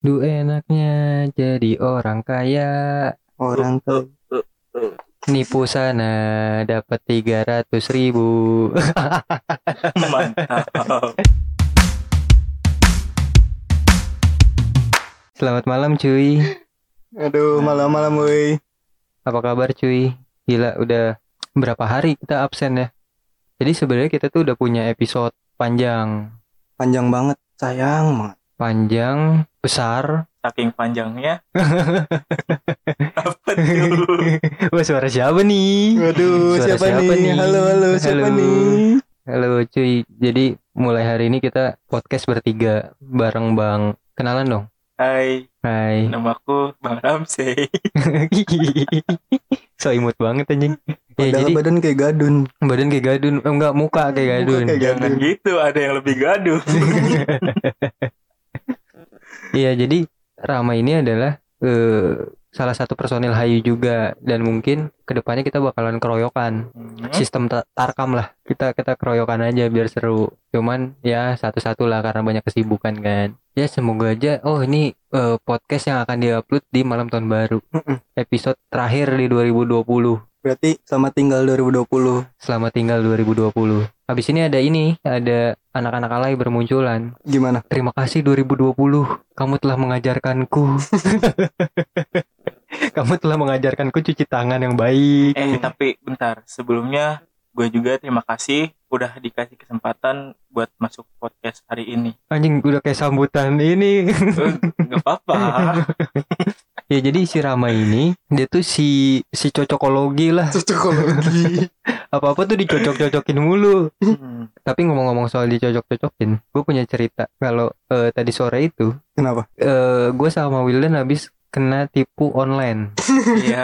Du enaknya jadi orang kaya. Orang tuh Nipu sana dapat tiga ratus ribu. Mantap. Selamat malam cuy. Aduh malam-malam woi. Apa kabar cuy? Gila udah berapa hari kita absen ya? Jadi sebenarnya kita tuh udah punya episode panjang. Panjang banget Sayang banget. Panjang, besar Saking panjangnya. Apa tuh? Wah suara siapa nih Waduh Suara siapa, siapa nih? nih? Halo halo siapa Halo. nih Halo cuy Jadi mulai hari ini kita podcast bertiga Bareng Bang Kenalan dong Hai, Hai namaku Bang Ramsey. So imut banget anjing Ya Padahal jadi badan kayak gadun badan kayak gadun eh, Enggak muka kayak gadun kayak Jangan gadun. gitu, ada yang lebih gaduh. Iya jadi Rama ini adalah eh, Salah satu personil Hayu juga. Dan mungkin ke depannya kita bakalan keroyokan. Hmm, Sistem ta- tarkam lah. Kita kita keroyokan aja biar seru. Cuman ya satu-satu lah karena banyak kesibukan kan. Ya semoga aja Oh ini eh, podcast yang akan diupload di malam tahun baru. Episode terakhir di 2020 Berarti selamat tinggal 2020 Selamat tinggal 2020 Habis ini ada ini Ada anak-anak alay bermunculan Gimana? Terima kasih 2020 Kamu telah mengajarkanku Kamu telah mengajarkanku cuci tangan yang baik Eh, tapi bentar. Sebelumnya gue juga terima kasih udah dikasih kesempatan buat masuk podcast hari ini. Anjing udah kayak sambutan ini Eh, Gak apa-apa. Ya jadi si Rama ini Dia tuh si Si cocokologi lah. Cocokologi. Apa-apa tuh dicocok-cocokin mulu. Hmm, Tapi ngomong-ngomong soal dicocok-cocokin Gue punya cerita. Kalau eh, tadi sore itu Kenapa? eh Gue sama Wildan habis kena tipu online. Iya.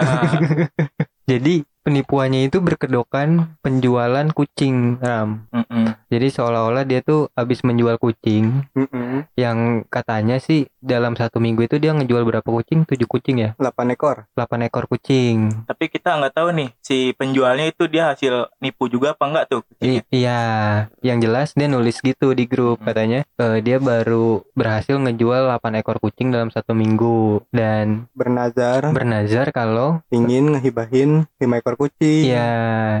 Jadi penipuannya itu berkedokan penjualan kucing Ram. Mm-mm. Jadi seolah-olah dia tuh habis menjual kucing Mm-mm. yang katanya sih dalam satu minggu itu dia ngejual berapa kucing? 7 kucing ya? 8 ekor 8 ekor kucing. Tapi kita nggak tahu nih si penjualnya itu dia hasil nipu juga apa enggak tuh kucingnya. I- iya, yang jelas dia nulis gitu di grup Hmm. katanya eh, dia baru berhasil ngejual 8 ekor kucing dalam satu minggu dan Bernazar bernazar kalau Ingin ngehibahin 5 ekor kucing ya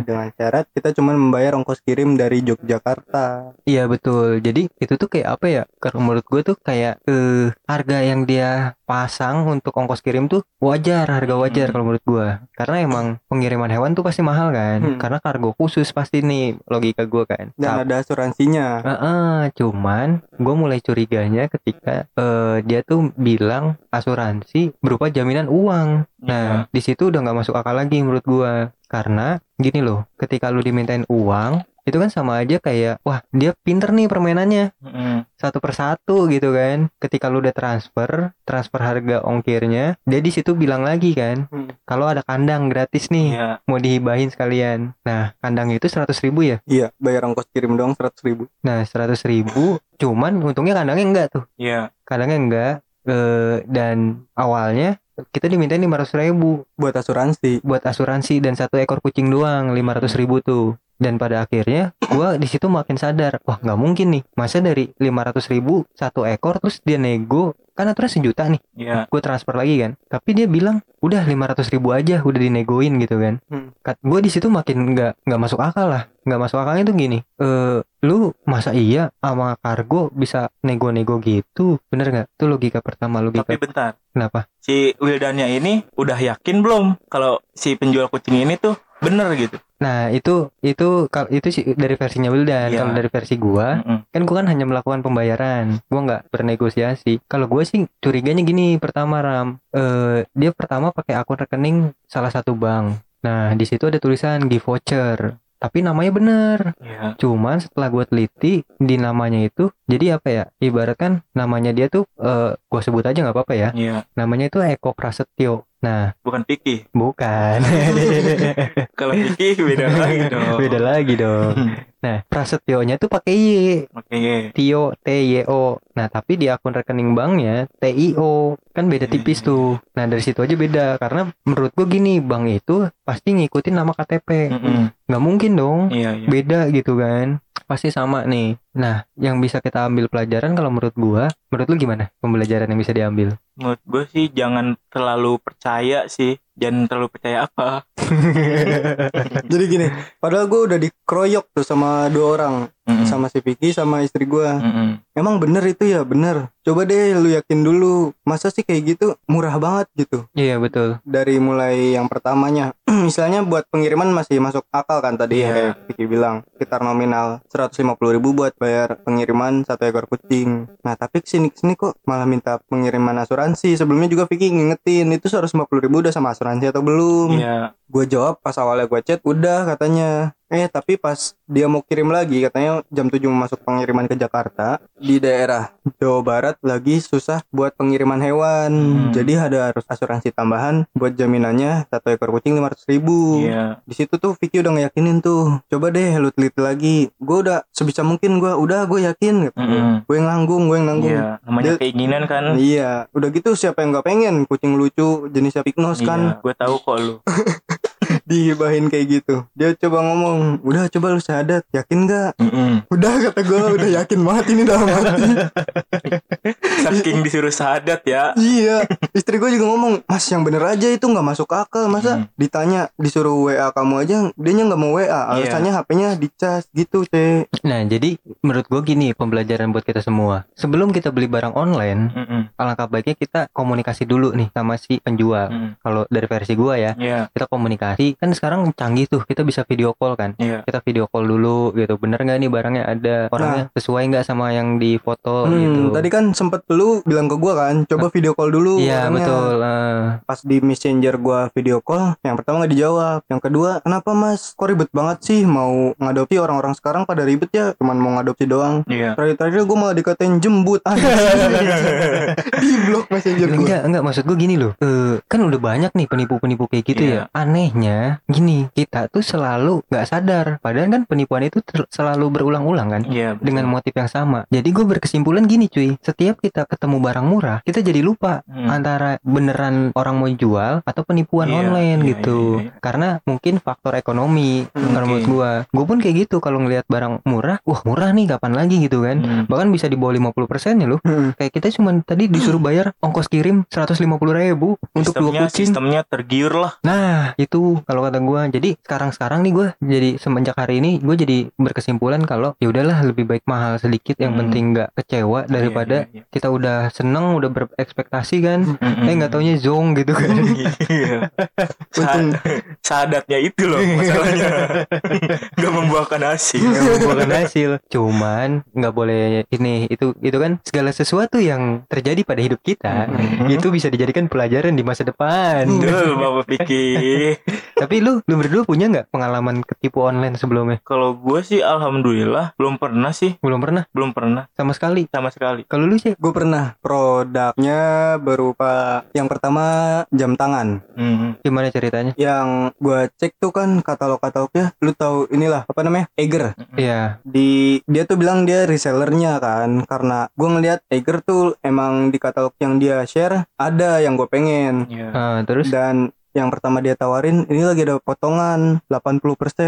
Dengan syarat kita cuma membayar ongkos kirim dari Yogyakarta Iya betul. Jadi itu tuh kayak apa ya? Kalau menurut gue tuh kayak eh harga yang dia pasang untuk ongkos kirim tuh wajar, harga wajar Hmm. kalau menurut gue. Karena emang pengiriman hewan tuh pasti mahal kan. Hmm. Karena kargo khusus pasti nih logika gue kan. Dan Tap- ada asuransinya Heeh, cuman gue mulai curiganya ketika eh, dia tuh bilang asuransi berupa jaminan uang. Nah, Iya. di situ udah nggak masuk akal lagi menurut gua. Karena gini loh, ketika lu dimintain uang, itu kan sama aja kayak, wah dia pinter nih permainannya Mm-mm. satu persatu gitu kan. Ketika lu udah transfer, transfer harga ongkirnya, dia di situ bilang lagi kan, Hmm. kalau ada kandang gratis nih, Iya. mau dihibahin sekalian. Nah, kandang itu 100.000 ribu ya. Iya bayar ongkos kirim doang 100 ribu Nah, 100.000 ribu, cuman untungnya kandangnya enggak tuh. Iya. Kandangnya enggak. eh, dan awalnya kita dimintain 500.000 ribu Buat asuransi buat asuransi dan satu ekor kucing doang 500 ribu tuh dan pada akhirnya gua di situ makin sadar wah nggak mungkin nih masa dari 500 ribu satu ekor terus dia nego kan aturan sejuta nih Iya. gue transfer lagi kan tapi dia bilang udah 500 ribu aja udah dinegoin gitu kan Hmm. Gue di situ makin nggak nggak masuk akal lah nggak masuk akalnya tuh gini eh lu masa iya sama kargo bisa nego-nego gitu bener nggak itu logika pertama logika Tapi bentar. kenapa Si Wildannya ini udah yakin belum kalau si penjual kucing ini tuh bener gitu? Nah itu itu kalau itu sih dari versinya Wildan. Iya. Kalau dari versi gua, Mm-mm. kan gua kan hanya melakukan pembayaran. Gua nggak bernegosiasi. Kalau gua sih curiganya gini pertama Ram, eh dia pertama pakai akun rekening salah satu bank. Nah di situ ada tulisan gift voucher. Tapi namanya bener. Iya. Cuman setelah gua teliti di namanya itu, jadi apa ya? Ibaratkan namanya dia tuh, eh gua sebut aja nggak apa-apa ya. Iya. Namanya itu Eko Prasetyo. Nah Bukan Piki. bukan. Kalau Piki beda lagi dong. Beda lagi dong. Nah, Prasetyonya tuh pakai Y, Oke. Tio T Y O. Nah, tapi di akun rekening banknya T I O. Kan beda tipis tuh. Nah, dari situ aja beda karena menurut gua gini, bank itu pasti ngikutin nama KTP. Mm-mm. Nggak mungkin dong Iya, iya. beda gitu kan. Pasti sama nih. Nah, yang bisa kita ambil pelajaran kalau menurut gua, menurut lu gimana pembelajaran yang bisa diambil? Menurut gue sih jangan terlalu percaya sih. Jangan terlalu percaya apa. Jadi gini, padahal gue udah dikeroyok tuh sama dua orang, Mm-mm. sama si Vicky sama istri gue. Mm-mm. Emang bener itu ya, bener. Coba deh lu yakin dulu. Masa sih kayak gitu murah banget gitu. Iya betul. Dari mulai yang pertamanya, misalnya buat pengiriman masih masuk akal kan tadi ya kayak Vicky bilang. Sekitar nominal 150.000 ribu buat bayar pengiriman satu ekor kucing. Nah tapi ke sini ke sini kok malah minta pengiriman asuransi. Sebelumnya juga Vicky ngingetin itu 150.000 ribu udah sama asuransi atau belum? Iya. gue jawab pas awalnya gue chat udah katanya eh tapi pas dia mau kirim lagi katanya jam 7 mau masuk pengiriman ke Jakarta di daerah Jawa Barat lagi susah buat pengiriman hewan Hmm. jadi ada harus asuransi tambahan buat jaminannya satu ekor kucing 500 ribu Iya. di situ tuh Vicky udah ngeyakinin tuh coba deh lu teliti lagi gue udah sebisa mungkin gue udah gue yakin gitu. Mm-mm. gue yang nanggung gue yang nanggung Iya. Namanya Dia- keinginan kan. Iya, udah gitu siapa yang nggak pengen kucing lucu jenisnya Pignos kan Iya. Gue tahu kok lu. dihibahin kayak gitu dia coba ngomong udah coba lu syahadat yakin gak Mm-mm. udah kata gue udah yakin banget ini dalam hati Saking disuruh sadat ya. iya istri gue juga ngomong mas yang bener aja itu nggak masuk akal masa Hmm. ditanya disuruh wa kamu aja dianya nggak mau wa Iya. alasannya hp-nya dicas gitu teh Nah, jadi menurut gua gini pembelajaran buat kita semua. Sebelum kita beli barang online, Mm-mm. alangkah baiknya kita komunikasi dulu nih sama si penjual. Mm. Kalau dari versi gua ya, Iya. kita komunikasi kan sekarang canggih tuh, kita bisa video call kan. Iya. Kita video call dulu gitu. Bener nggak nih barangnya ada orangnya sesuai nggak sama yang di foto Hmm, gitu. tadi kan sempet lu bilang ke gue kan coba video call dulu Iya orangnya. betul. eh. pas di messenger gua video call yang pertama nggak dijawab yang kedua kenapa mas kok ribet banget sih mau ngadopsi orang-orang sekarang pada ribet ya cuman mau ngadopsi doang Iya. terakhir-terakhir gue malah dikatain jembut di blok messenger gue Enggak, enggak maksud gue gini loh. Eh, kan udah banyak nih penipu-penipu kayak gitu Iya. ya. Anehnya gini, kita tuh selalu nggak sadar. Padahal kan penipuan itu selalu berulang-ulang kan. Iya. betul. Dengan motif yang sama. Jadi gue berkesimpulan gini cuy. Setiap kita ketemu barang murah, kita jadi lupa Hmm. antara beneran orang mau jual atau penipuan Iya, online iya, gitu. iya, iya. Karena mungkin faktor ekonomi Hmm, kalau menurut gua. Gue pun kayak gitu kalau ngelihat barang murah, wah murah nih kapan lagi gitu kan. Hmm. Bahkan bisa di bawah 50% ya loh. Hmm. Kayak kita cuma tadi disuruh bayar ongkos kirim 150 ribu untuk dua sistemnya kucing. sistemnya tergiur lah. Nah itu kalau kata gua. Jadi sekarang sekarang nih gua jadi semenjak hari ini gue jadi berkesimpulan kalau ya udahlah lebih baik mahal sedikit yang Hmm. penting nggak kecewa daripada Iya, iya, kita udah seneng udah berekspektasi kan. iya. Mm-mm. Eh nggak taunya zong gitu kan. Iya. Untung- Sa- sadatnya itu loh masalahnya. Gak membuahkan hasil. Nggak membuahkan hasil. Cuman nggak boleh ini itu itu kan segala sesuatu yang terjadi pada hidup kita Mhm. itu bisa dijadikan pelajaran di masa depan. Betul Bapak Piki. Tapi lu lu berdua punya nggak pengalaman ketipu online sebelumnya? Kalau gue sih alhamdulillah belum pernah sih, Belum pernah belum pernah sama sekali. sama sekali. Kalau lu sih gue pernah produknya berupa yang pertama jam tangan Hmm. gimana ceritanya? yang gue cek tuh kan katalog-katalognya lu tahu inilah apa namanya Eiger Iya. di dia tuh bilang dia resellernya kan karena gue ngelihat Eiger tuh emang di katalog yang dia share ada yang gue pengen Iya. Ah, terus dan yang pertama dia tawarin ini lagi ada potongan 80%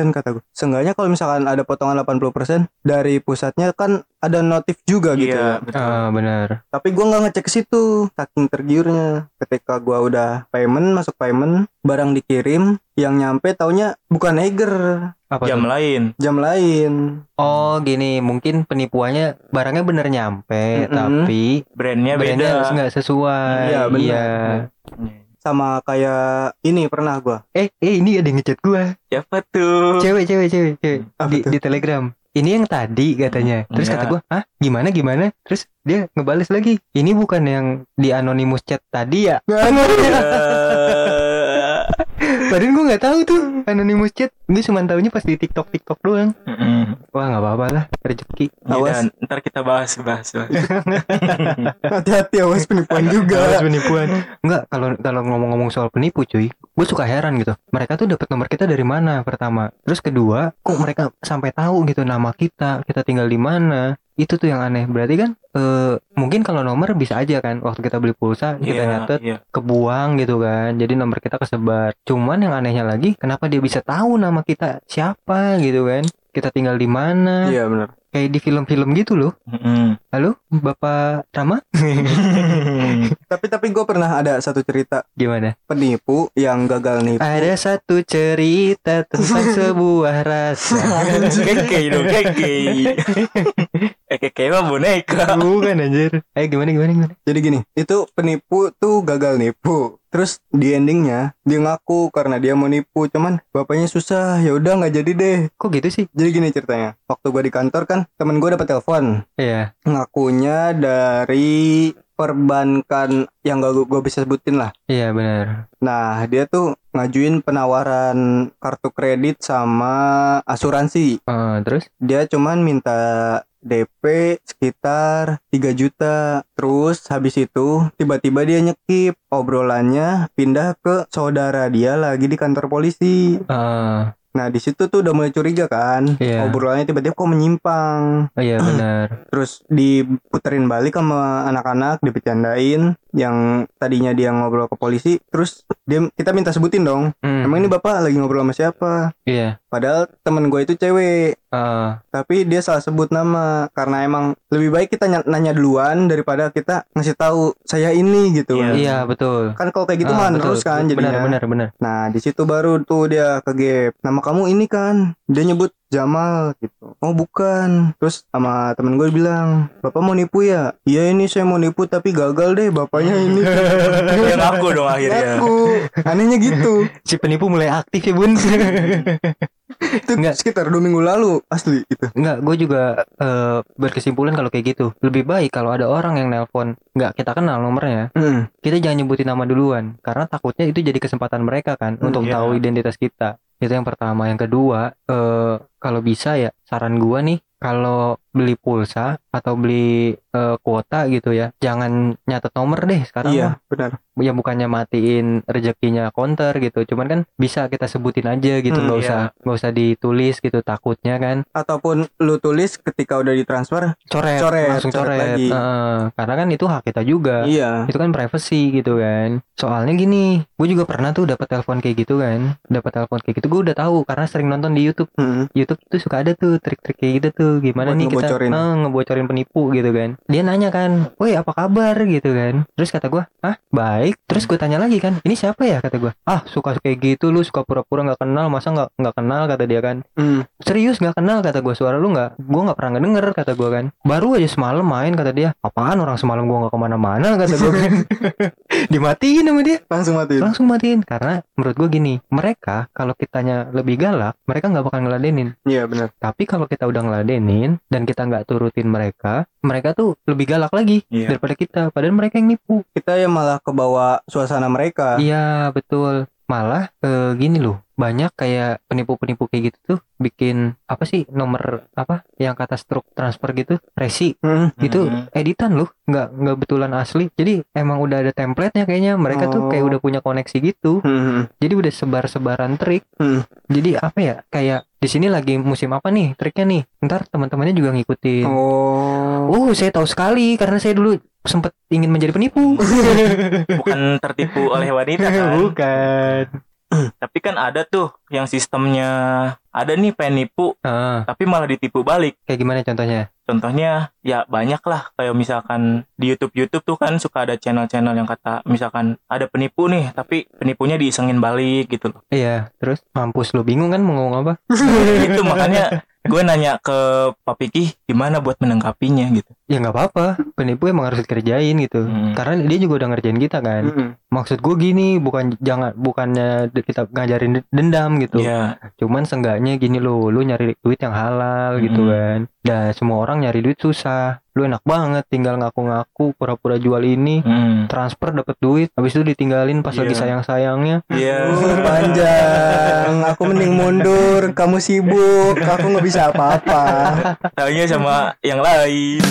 kata gue. Seenggaknya kalau misalkan ada potongan 80% dari pusatnya kan ada notif juga gitu. Iya, ya. betul. ah, benar. Tapi gua nggak ngecek ke situ saking tergiurnya. Ketika gua udah payment masuk payment barang dikirim yang nyampe taunya bukan Eiger Apa Jam tuh? lain. jam lain. Oh, gini, mungkin penipuannya barangnya bener nyampe, Mm-mm. tapi Brandnya beda. brandnya nggak sesuai. Iya, benar. Iya. Sama kayak ini pernah gua. Eh, eh ini ada yang ngechat gua. Siapa tuh? Cewek, cewek, cewek, cewek. Apa Di, tuh? di Telegram. Ini yang tadi katanya. Terus Iya. kata gua, "Hah? Gimana gimana?" Terus dia ngebales lagi. Ini bukan yang di anonymous chat tadi ya? Padahal gua nggak tahu tuh anonymous chat. Gue cuma tahunya pas di TikTok TikTok doang. Mm-mm. Wah nggak apa-apa lah rezeki. Ya Awas. udah, ntar kita bahas bahas. bahas. Hati-hati awas penipuan Awas juga. penipuan. Enggak, kalau kalau ngomong-ngomong soal penipu cuy, gue suka heran gitu. Mereka tuh dapat nomor kita dari mana pertama. Terus kedua, kok mereka sampai tahu gitu nama kita, kita tinggal di mana. Itu tuh yang aneh. Berarti kan eh mungkin kalau nomor bisa aja kan waktu kita beli pulsa kita Iya, nyatet iya. kebuang gitu kan. Jadi nomor kita kesebar. Cuman yang anehnya lagi, kenapa dia bisa tahu nama kita siapa gitu kan? Kita tinggal di mana? Iya benar. kayak di film-film gitu loh. Mm-mm. Halo, Bapak Rama? Tapi tapi gue pernah ada satu cerita Gimana? penipu yang gagal nipu. Ada satu cerita tentang sebuah rasa. Keke dong, keke. Eh, keke mah boneka. Bukan anjir. Ayo gimana gimana gimana? Jadi gini, itu penipu tuh gagal nipu. Terus di endingnya dia ngaku karena dia mau nipu, cuman bapaknya susah. Ya udah nggak jadi deh. Kok gitu sih? Jadi gini ceritanya. Waktu gue di kantor kan, temen gue dapat telepon. Iya. Ngakunya dari perbankan yang gak gue bisa sebutin lah. Iya benar. Nah, dia tuh ngajuin penawaran kartu kredit sama asuransi. Eh, terus? Dia cuman minta DP sekitar 3 juta. Terus habis itu tiba-tiba dia nyekip obrolannya pindah ke saudara dia lagi di kantor polisi. Eh, Nah, di situ tuh udah mulai curiga kan. Iya. Obrolannya tiba-tiba kok menyimpang. oh iya benar. Terus diputerin balik sama anak-anak, dipecandain yang tadinya dia ngobrol ke polisi, terus dia kita minta sebutin dong. Hmm, Emang ini Bapak lagi ngobrol sama siapa? Iya. Padahal temen gue itu cewek, Eh, tapi dia salah sebut nama karena emang lebih baik kita ny- nanya duluan daripada kita ngasih tahu saya ini gitu. Iya. iya betul. Kan kalau kayak gitu Ah, mah terus kan Benar jadinya. benar benar. Nah, di situ baru tuh dia ke gap. Nama kamu ini kan? Dia nyebut Jamal gitu. Oh, bukan. Terus sama temen gue bilang, "Bapak mau nipu ya?" "Iya, ini saya mau nipu tapi gagal deh bapaknya ini." Yang aku dong akhirnya. Aku anehnya gitu. Si penipu mulai aktif ya bun. Itu Enggak. sekitar dua minggu lalu asli itu. Enggak, gue juga eh, berkesimpulan kalau kayak gitu. Lebih baik kalau ada orang yang nelpon, nggak kita kenal nomornya, Hmm. kita jangan nyebutin nama duluan, karena takutnya itu jadi kesempatan mereka kan Hmm, untuk iya. tahu identitas kita. Itu yang pertama. Yang kedua, eh kalau bisa ya saran gua nih, kalau beli pulsa atau beli eh, kuota gitu ya, jangan nyatet nomor deh sekarang mah. Iya, benar. ya bukannya matiin rezekinya counter gitu cuman kan bisa kita sebutin aja gitu Hmm, nggak iya. usah nggak usah ditulis gitu takutnya kan Ataupun lu tulis ketika udah ditransfer. coret, Coret, langsung coret coret, lagi. Heeh, karena kan itu hak kita juga Iya. itu kan privacy gitu kan soalnya gini gue juga pernah tuh dapat telepon kayak gitu kan dapat telepon kayak gitu gue udah tahu karena sering nonton di YouTube Hmm. YouTube tuh suka ada tuh trik-trik kayak gitu tuh gimana Buat nih ngebocorin. eh, ngebocorin penipu gitu kan. Dia nanya kan woi apa kabar? gitu kan. Terus kata gua ah baik. Terus gue tanya lagi kan ini siapa ya? kata gua ah suka kayak gitu lu suka pura-pura nggak kenal masa nggak nggak kenal? kata dia kan. Hmm. serius nggak kenal? kata gua suara lu nggak gua nggak pernah ngedenger kata gua kan. Baru aja semalam main kata dia. Apaan orang semalam gua nggak ke mana-mana? kata gua kan. Dimatiin sama dia. Langsung mati. langsung matiin. Karena menurut gue gini mereka kalau kitanya lebih galak mereka nggak bakal ngeladenin. Iya, benar. tapi kalau kita udah ngeladenin dan kita nggak turutin mereka mereka tuh lebih galak lagi Iya. daripada kita padahal mereka yang nipu Kita yang malah kebawa suasana mereka. iya betul malah eh, gini loh banyak kayak penipu-penipu kayak gitu tuh bikin apa sih nomor apa yang kata struk transfer gitu resi Hmm. itu Mhm. editan loh nggak nggak betulan asli jadi emang udah ada template-nya kayaknya mereka tuh kayak Oh. udah punya koneksi gitu Hmm. jadi udah sebar-sebaran trik Hmm. jadi apa ya kayak di sini lagi musim apa nih triknya nih ntar teman-temannya juga ngikutin Oh. oh saya tahu sekali karena saya dulu sempat ingin menjadi penipu Bukan tertipu oleh wanita kan. bukan Tapi kan ada tuh yang sistemnya ada nih penipu ah tapi malah ditipu balik. kayak gimana contohnya Contohnya ya banyak lah kayak misalkan di YouTube YouTube tuh kan suka ada channel-channel yang kata misalkan ada penipu nih tapi penipunya diisengin balik gitu loh. iya terus mampus lu bingung kan mau ngomong apa itu makanya gue nanya ke Pak Piki gimana buat menangkapinya gitu. Ya nggak apa-apa penipu emang harus dikerjain gitu Hmm. karena dia juga udah ngerjain kita kan Hmm. maksud gue gini bukan jangan bukannya kita ngajarin dendam gitu Iya. cuman seenggaknya gini lo lu nyari duit yang halal gitu Mm. kan dan semua orang nyari duit susah lu enak banget tinggal ngaku-ngaku pura-pura jual ini Hmm. transfer dapat duit habis itu ditinggalin pas Iya. lagi sayang-sayangnya Iya. Uh, panjang. Aku mending mundur. Kamu sibuk. Aku nggak bisa apa-apa. Taunya sama yang lain.